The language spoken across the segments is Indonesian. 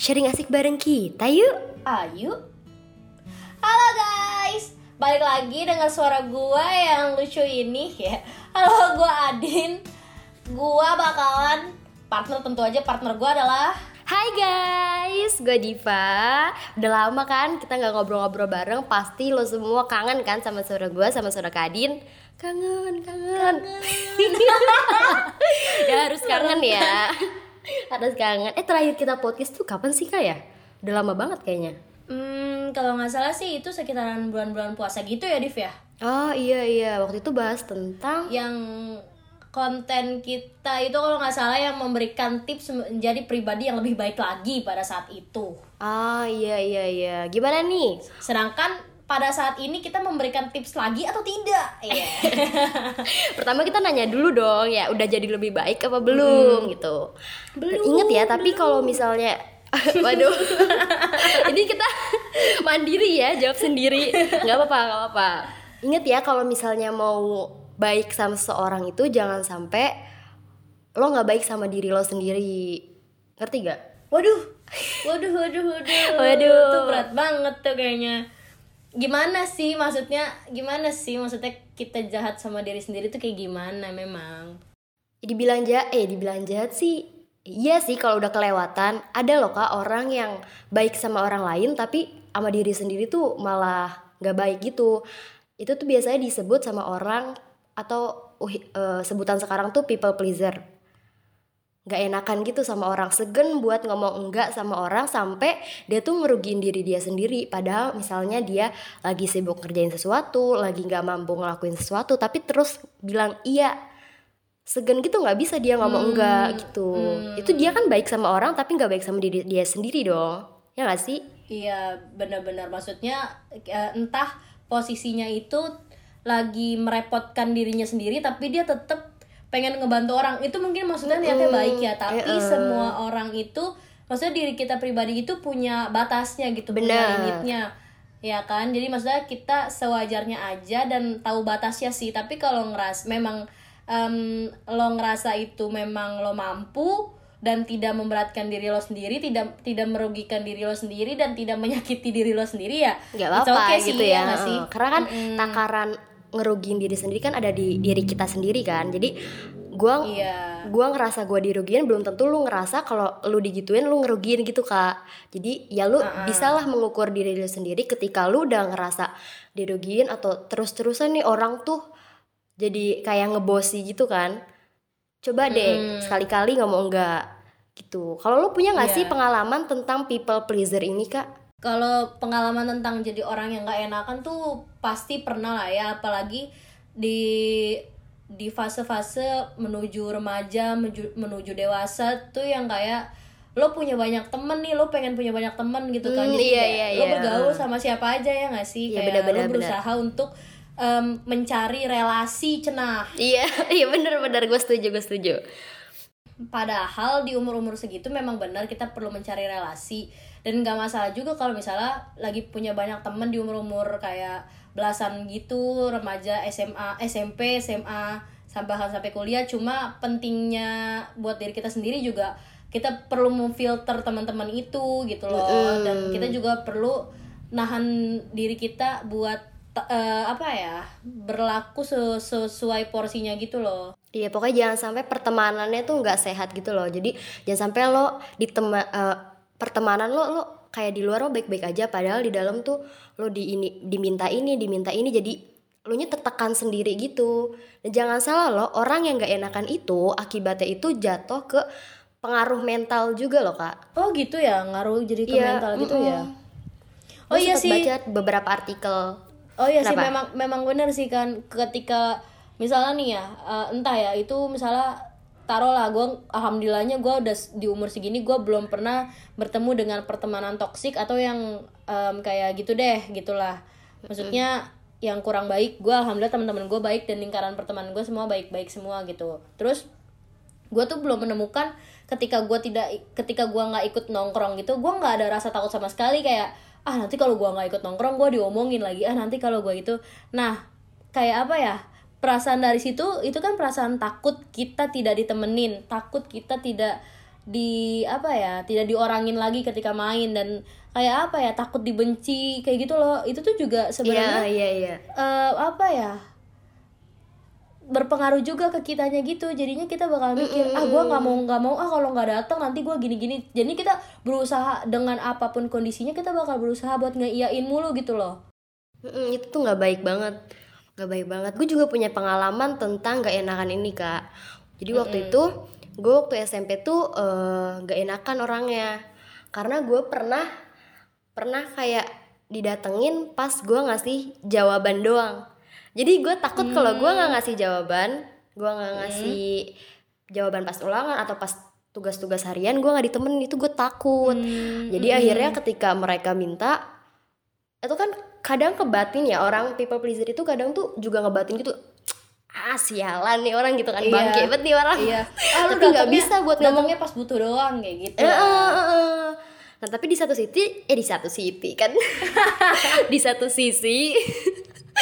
Sharing asik bareng kita yuk. Ayo. Halo guys. Balik lagi dengan suara gua yang lucu ini ya. Halo gua Adin. Gua bakalan Partner tentu aja partner gua adalah Hai guys, gue Diva. Udah lama kan kita nggak ngobrol-ngobrol bareng. Pasti lo semua kangen kan sama suara gue, sama suara Kadin Kangen, kangen, Ya harus kangen ya Harus kangen. Eh terakhir kita podcast tuh kapan sih kak ya? Udah lama banget kayaknya. Hmm, kalau nggak salah sih itu sekitaran bulan-bulan puasa gitu ya Div ya? Oh iya iya, waktu itu bahas tentang Yang konten kita itu kalau nggak salah yang memberikan tips menjadi pribadi yang lebih baik lagi pada saat itu. Ah iya iya iya, gimana nih? Sedangkan pada saat ini kita memberikan tips lagi atau tidak? Iya. Pertama kita nanya dulu dong ya udah jadi lebih baik apa belum gitu. Belum, Ingat ya tapi kalau misalnya Waduh, ini kita mandiri ya jawab sendiri, nggak apa-apa nggak apa-apa. Ingat ya kalau misalnya mau baik sama seseorang itu jangan sampai lo nggak baik sama diri lo sendiri, ngerti gak? Waduh, waduh, waduh, waduh. Waduh. Itu berat banget tuh kayaknya. Gimana sih maksudnya? Gimana sih maksudnya kita jahat sama diri sendiri tuh kayak gimana memang? Dibilang jahat, eh dibilang jahat sih Iya sih kalau udah kelewatan Ada loh kak orang yang baik sama orang lain Tapi sama diri sendiri tuh malah gak baik gitu Itu tuh biasanya disebut sama orang Atau uh, eh, sebutan sekarang tuh people pleaser Gak enakan gitu sama orang. Segen buat ngomong enggak sama orang Sampai dia tuh ngerugiin diri dia sendiri. Padahal misalnya dia lagi sibuk ngerjain sesuatu Lagi gak mampu ngelakuin sesuatu Tapi terus bilang iya. Segen gitu nggak bisa dia ngomong enggak gitu. Itu dia kan baik sama orang Tapi nggak baik sama diri dia sendiri dong. Ya gak sih? Iya, benar-benar. Maksudnya eh, entah posisinya itu lagi merepotkan dirinya sendiri tapi dia tetap pengen ngebantu orang. Itu mungkin maksudnya niatnya baik ya, tapi eh. semua orang itu maksudnya diri kita pribadi itu punya batasnya gitu, punya Benar. limitnya. Ya kan? Jadi maksudnya kita sewajarnya aja dan tahu batasnya sih. Tapi kalau ngeras memang em, lo ngerasa itu memang lo mampu dan tidak memberatkan diri lo sendiri, tidak tidak merugikan diri lo sendiri dan tidak menyakiti diri lo sendiri ya. Gak apa-apa okay sih, gitu ya, nggak sih? Karena kan takaran ngerugiin diri sendiri kan ada di diri kita sendiri kan. Jadi gua Iya. gua ngerasa gua dirugiin belum tentu lu ngerasa kalau lu digituin lu ngerugiin gitu kak. Jadi ya lu bisalah mengukur diri lu sendiri ketika lu udah ngerasa dirugiin atau terus-terusan nih orang tuh jadi kayak ngebosi gitu kan. Coba deh sekali-kali ngomong enggak gitu. Kalau lu punya nggak sih Iya. pengalaman tentang people pleaser ini kak Kalau pengalaman tentang jadi orang yang gak enakan tuh pasti pernah lah ya, apalagi di di fase-fase menuju remaja, menuju, menuju dewasa tuh yang kayak lo punya banyak temen nih, lo pengen punya banyak temen gitu kan, Hmm, jadi iya, iya, lo iya. bergaul sama siapa aja ya gak sih, Iya, kayak lo berusaha untuk em, mencari relasi cenah. iya iya bener-bener gue setuju gue setuju Padahal di umur-umur segitu memang benar kita perlu mencari relasi. Dan nggak masalah juga kalau misalnya lagi punya banyak temen di umur-umur kayak belasan gitu remaja SMA SMP SMA sampai bahkan sampai kuliah. Cuma pentingnya buat diri kita sendiri juga kita perlu memfilter teman-teman itu gitu loh. Dan kita juga perlu nahan diri kita buat eh, apa ya berlaku se- sesuai porsinya gitu loh Iya pokoknya jangan sampai pertemanannya tuh nggak sehat gitu loh. Jadi jangan sampai lo di tema, eh, pertemanan lo lo kayak di luar lo baik-baik aja padahal di dalam tuh lo di ini diminta ini diminta ini jadi lo nya tertekan sendiri gitu. Dan jangan salah lo orang yang nggak enakan itu akibatnya itu jatuh ke pengaruh mental juga loh kak. Oh gitu ya, ngaruh jadi ke Iya, mental gitu mm-mm. ya. Gua Oh iya sih. baca beberapa artikel. Oh iya sih Kenapa? memang memang benar sih kan ketika misalnya nih ya, eh, entah ya itu misalnya taruh lah gue alhamdulillahnya gue udah di umur segini gue belum pernah bertemu dengan pertemanan toksik atau yang em, kayak gitu deh gitulah maksudnya yang kurang baik gue alhamdulillah teman-teman gue baik dan lingkaran pertemanan gue semua baik-baik semua gitu terus gue tuh belum menemukan ketika gue tidak ketika gue nggak ikut nongkrong gitu gue nggak ada rasa takut sama sekali kayak ah nanti kalau gue nggak ikut nongkrong gue diomongin lagi. Ah nanti kalau gue itu. Nah kayak apa ya? Perasaan dari situ itu kan perasaan takut kita tidak ditemenin. Takut kita tidak di apa ya tidak diorangin lagi ketika main. Dan kayak apa ya? Takut dibenci kayak gitu loh. Itu tuh juga sebenarnya iya, iya. eh, apa ya berpengaruh juga ke kitanya gitu. Jadinya kita bakal mikir ah gue nggak mau nggak mau. Ah kalau nggak datang nanti gue gini gini jadi kita berusaha dengan apa pun kondisinya kita bakal berusaha buat ngeiyain mulu gitu loh. Mm-mm, itu tuh nggak baik banget. Nggak baik banget. Gue juga punya pengalaman tentang gak enakan ini kak. Jadi waktu itu gue waktu SMP tuh nggak enakan orangnya. Karena gue pernah pernah kayak didatengin pas gue ngasih jawaban doang jadi gue takut kalau gue nggak ngasih jawaban gue nggak ngasih jawaban pas ulangan atau pas tugas-tugas harian gue nggak ditemenin. Itu gue takut. Jadi akhirnya ketika mereka minta itu kan kadang kebatin ya orang. People pleaser itu kadang tuh juga ngebatin gitu ah sialan nih orang gitu kan. Iya. bangke banget nih orang. Iya. Ah, tapi nggak bisa buat ngomong. datangnya pas butuh doang kayak gitu. Eh, eh, eh, eh. nah tapi di satu sisi eh di satu sisi kan. Di satu sisi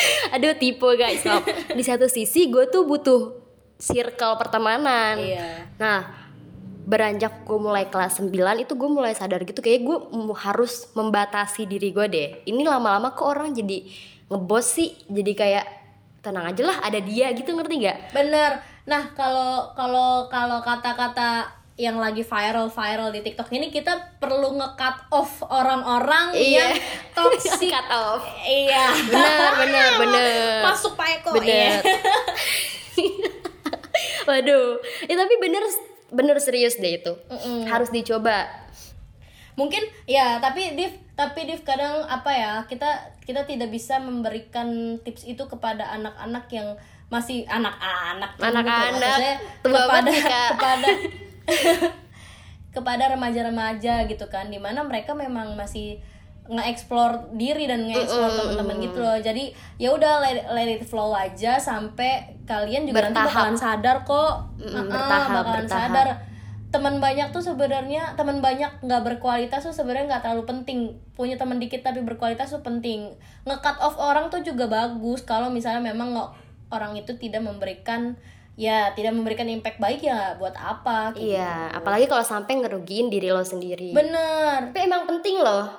aduh tipe guys maaf. di satu sisi gue tuh butuh circle pertemanan iya Nah, beranjak gue mulai kelas 9 itu gue mulai sadar gitu kayak gue harus membatasi diri gue deh. Ini lama-lama kok orang jadi ngebos sih, jadi kayak tenang aja lah ada dia gitu ngerti gak? Bener. Nah, kalau kalau kalau kata-kata yang lagi viral-viral di TikTok ini kita perlu nge-cut off orang-orang Iya. yang toxic. Cut off. iya. Bener, bener, bener. Masuk Pak Eko Bener. ya. Waduh, ya tapi bener bener serius deh itu. Harus dicoba. Mungkin ya, tapi Div, tapi Div kadang apa ya? Kita kita tidak bisa memberikan tips itu kepada anak-anak yang masih anak-anak Anak-anak. Tua kepada nih, kepada kepada remaja-remaja gitu kan di mana mereka memang masih nge-explore diri dan nge-explore teman-teman gitu loh. Jadi ya udah let, let it flow aja sampai kalian juga nanti Bertahap. bakalan sadar kok. Mm, bertahap, bakalan bertahap. sadar. Teman banyak tuh sebenarnya teman banyak nggak berkualitas tuh sebenarnya nggak terlalu penting. Punya teman dikit tapi berkualitas tuh penting. Nge-cut off orang tuh juga bagus kalau misalnya memang orang itu tidak memberikan ya tidak memberikan impact baik ya buat apa kayak Iya, apalagi kalau sampai ngerugiin diri lo sendiri. Bener. Tapi emang penting loh.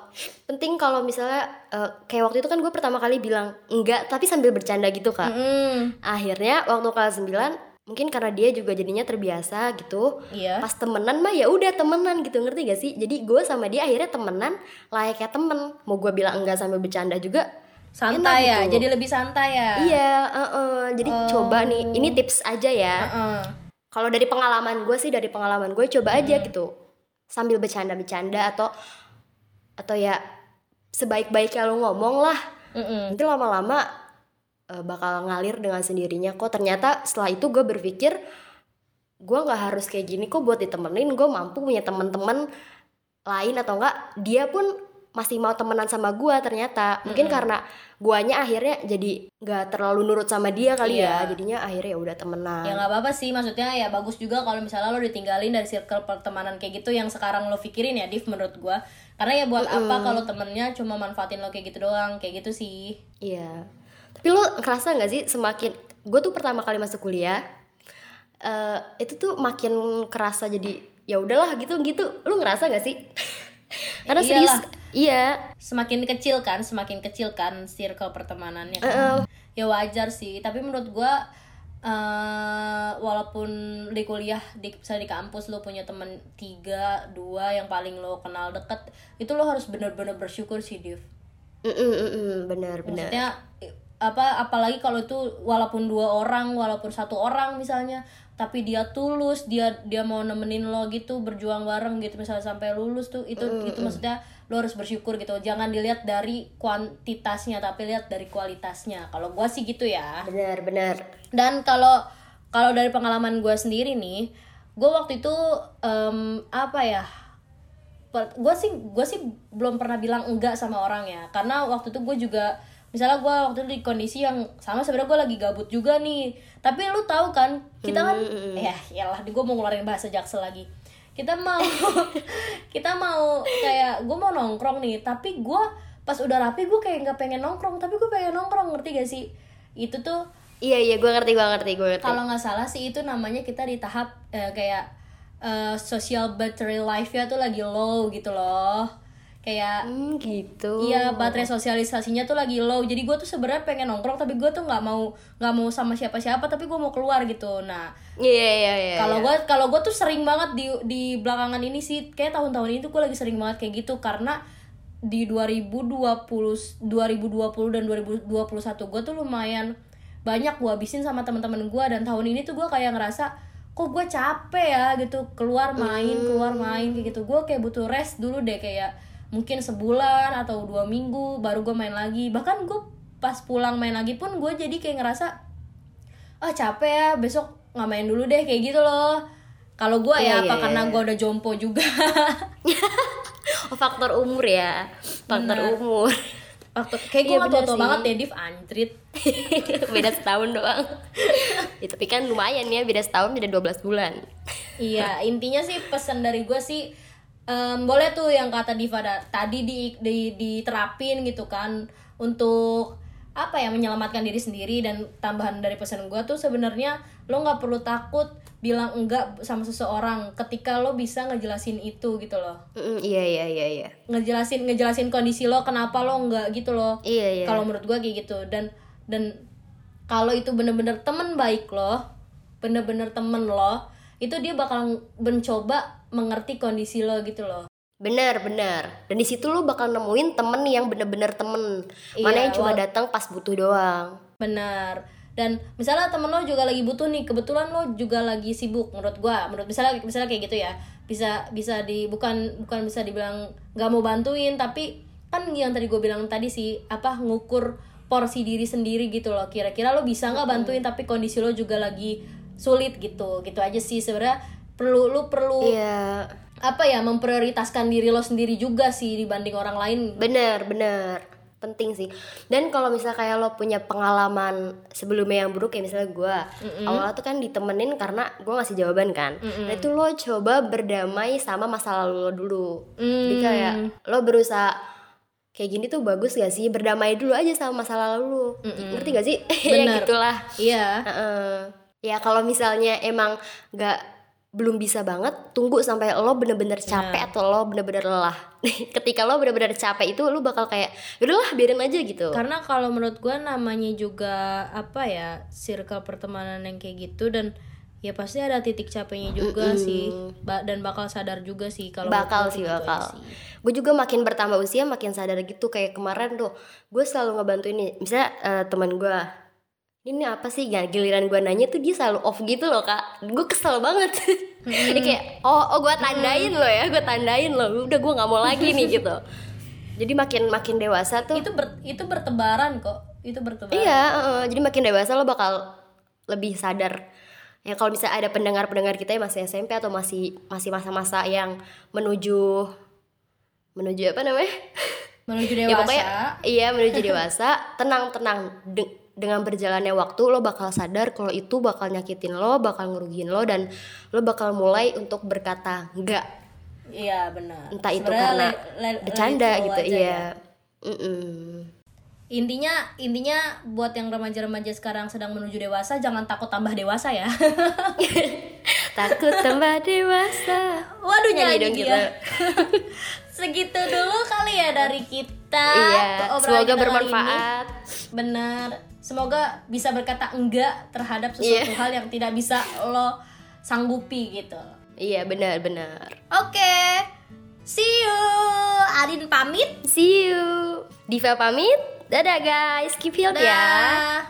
Penting kalau misalnya eh, kayak waktu itu kan gue pertama kali bilang enggak tapi sambil bercanda gitu kak. Mm, Akhirnya waktu kelas 9 mungkin karena dia juga jadinya terbiasa gitu. iya. Pas temenan mah ya udah temenan gitu ngerti gak sih? Jadi gue sama dia akhirnya temenan layaknya temen. Mau gue bilang enggak sambil bercanda juga. Santai ya. gitu. Jadi lebih santai ya. Iya, eh-eh. jadi coba nih. Ini tips aja ya. Heeh. Kalau dari pengalaman gue sih dari pengalaman gue coba aja gitu sambil bercanda-bercanda atau atau ya sebaik-baiknya lo ngomong lah Mm-mm. nanti lama-lama eh, bakal ngalir dengan sendirinya kok ternyata setelah itu gue berpikir gue nggak harus kayak gini kok buat ditemenin gue mampu punya teman-teman lain atau enggak dia pun masih mau temenan sama gue ternyata mungkin karena guanya akhirnya jadi nggak terlalu nurut sama dia kali Iya. ya jadinya akhirnya ya udah temenan Ya nggak apa-apa sih, maksudnya ya bagus juga kalau misalnya lo ditinggalin dari circle pertemanan kayak gitu yang sekarang lo pikirin ya, Div menurut gua. Karena ya buat apa kalau temennya cuma manfaatin lo kayak gitu doang, kayak gitu sih. Iya. Tapi lo ngerasa nggak sih semakin gue tuh pertama kali masuk kuliah eh itu tuh makin kerasa jadi ya udahlah gitu gitu. Lo ngerasa nggak sih? Karena serius Iyalah. Iya. Semakin kecil kan, semakin kecil kan circle pertemanannya. kan. Ya wajar sih, tapi menurut gua eh walaupun di kuliah di misalnya di kampus lo punya temen tiga dua yang paling lo kenal deket itu lo harus bener-bener bersyukur sih Div Mm, mm, mm, mm, benar benar. maksudnya apa apalagi kalau itu walaupun dua orang walaupun satu orang misalnya tapi dia tulus dia dia mau nemenin lo gitu berjuang bareng gitu misalnya sampai lulus tuh itu itu maksudnya lo harus bersyukur gitu. Jangan dilihat dari kuantitasnya tapi lihat dari kualitasnya. Kalau gua sih gitu ya. Benar benar. dan kalau kalau dari pengalaman gue sendiri nih gue waktu itu em, apa ya gue sih gue sih belum pernah bilang enggak sama orang ya. Karena waktu itu gue juga misalnya gue waktu itu di kondisi yang sama sebenarnya gue lagi gabut juga nih. Tapi lu tahu kan kita kan ya iyalah gue mau ngeluarin bahasa jaksel lagi. Kita mau kita mau kayak gue mau nongkrong nih tapi gue pas udah rapi gue kayak nggak pengen nongkrong. Tapi gue pengen nongkrong ngerti gak sih? Itu tuh Iya iya gue ngerti gue ngerti gue ngerti. kalau nggak salah sih itu namanya kita di tahap eh, kayak eh, social battery life-nya tuh lagi low gitu loh kayak Hmm, gitu. Iya baterai sosialisasinya tuh lagi low jadi gue tuh sebenarnya pengen nongkrong tapi gue tuh nggak mau nggak mau sama siapa-siapa tapi gue mau keluar gitu nah Iya, iya, iya. kalau iya. gue kalau gue tuh sering banget di di belakangan ini sih kayak tahun-tahun ini tuh gue lagi sering banget kayak gitu karena di 2020 2020 dan 2021 gue tuh lumayan banyak gue habisin sama teman-teman gue dan tahun ini tuh gue kayak ngerasa kok gue capek ya gitu keluar main keluar main kayak gitu gue kayak butuh rest dulu deh kayak mungkin sebulan atau dua minggu baru gue main lagi bahkan gue pas pulang main lagi pun gue jadi kayak ngerasa ah capek ya besok nggak main dulu deh kayak gitu loh kalau gue ya Iya, apa iya, karena iya. gue udah jompo juga Oh, faktor umur ya. Faktor umur. waktu kayak gue Iya, nggak tua banget ya Div anjrit beda setahun doang. ya, tapi kan lumayan ya, beda setahun beda 12 bulan. iya intinya sih pesan dari gue sih em, boleh tuh yang kata Diva da- tadi di, di diterapin gitu kan untuk apa ya menyelamatkan diri sendiri dan tambahan dari pesan gue tuh sebenarnya lo nggak perlu takut bilang enggak sama seseorang ketika lo bisa ngejelasin itu gitu loh Mm, iya, iya, iya, iya. ngejelasin ngejelasin kondisi lo kenapa lo enggak gitu loh Iya, iya. kalau menurut gue kayak gitu dan dan kalau itu bener-bener temen baik lo bener-bener temen lo itu dia bakal mencoba mengerti kondisi lo gitu loh. Bener, bener. Dan di situ lu bakal nemuin temen yang bener-bener temen. Mana Iya, yang cuma datang pas butuh doang. benar. Dan misalnya temen lo juga lagi butuh nih kebetulan lo juga lagi sibuk menurut gua. Menurut misalnya misalnya kayak gitu ya. Bisa bisa di bukan bukan bisa dibilang nggak mau bantuin tapi kan yang tadi gue bilang tadi sih apa ngukur porsi diri sendiri gitu loh. Kira-kira lo bisa nggak bantuin tapi kondisi lo juga lagi sulit gitu. Gitu aja sih sebenarnya perlu lu perlu Iya. apa ya memprioritaskan diri lo sendiri juga sih dibanding orang lain Bener, bener. Penting sih. Dan kalau misalnya kayak lo punya pengalaman sebelumnya yang buruk kayak misalnya gue, awalnya tuh kan ditemenin karena gue ngasih jawaban kan. Nah itu lo coba berdamai sama masa lalu lo dulu. Jadi kayak lo berusaha kayak gini tuh bagus gak sih? Berdamai dulu aja sama masa lalu lo. Ngerti gak sih? ya gitulah. iya Heeh. Ya kalau misalnya emang nggak belum bisa banget, tunggu sampai lo bener-bener capek atau lo bener-bener lelah. Ketika lo bener-bener capek itu lo bakal kayak, udahlah biarin aja gitu. karena kalau menurut gue namanya juga apa ya circle pertemanan yang kayak gitu dan ya pasti ada titik capeknya juga sih Ba- dan bakal sadar juga sih kalau bakal sih gitu bakal. Gue juga makin bertambah usia makin sadar gitu kayak kemarin tuh, gue selalu ngebantuin nih. Misalnya eh, teman gue, ini apa sih? Giliran gue nanya tuh dia selalu off gitu loh kak. Gue kesel banget. Dia kayak, oh, oh gue tandain lo ya, gue tandain lo. Udah gue nggak mau lagi nih gitu. Jadi makin makin dewasa tuh itu ber- itu bertebaran kok itu bertebaran Iya, heeh. jadi makin dewasa lo bakal lebih sadar. Ya kalau misalnya ada pendengar-pendengar kita yang masih SMP atau masih masih masa-masa yang menuju menuju apa namanya? menuju Ya dewasa pokoknya iya menuju dewasa, tenang-tenang De- dengan berjalannya waktu lo bakal sadar kalau itu bakal nyakitin lo, bakal ngerugiin lo dan lo bakal mulai untuk berkata enggak. iya benar Entah itu Sebenarnya karena let- let bercanda flow gitu, iya. ya. Mm-mm. intinya intinya buat yang remaja-remaja sekarang sedang menuju dewasa jangan takut tambah dewasa ya Takut tambah dewasa. Waduh Nyanyi nyanyi dong dia. kita. Segitu dulu kali ya dari kita. Iya, semoga kita bermanfaat. ini. Semoga bisa berkata enggak terhadap Iya. sesuatu hal yang tidak bisa lo sanggupi gitu. Iya benar-benar. Oke. See you. Arin pamit. See you. Diva pamit. Dadah guys. Keep healthy ya.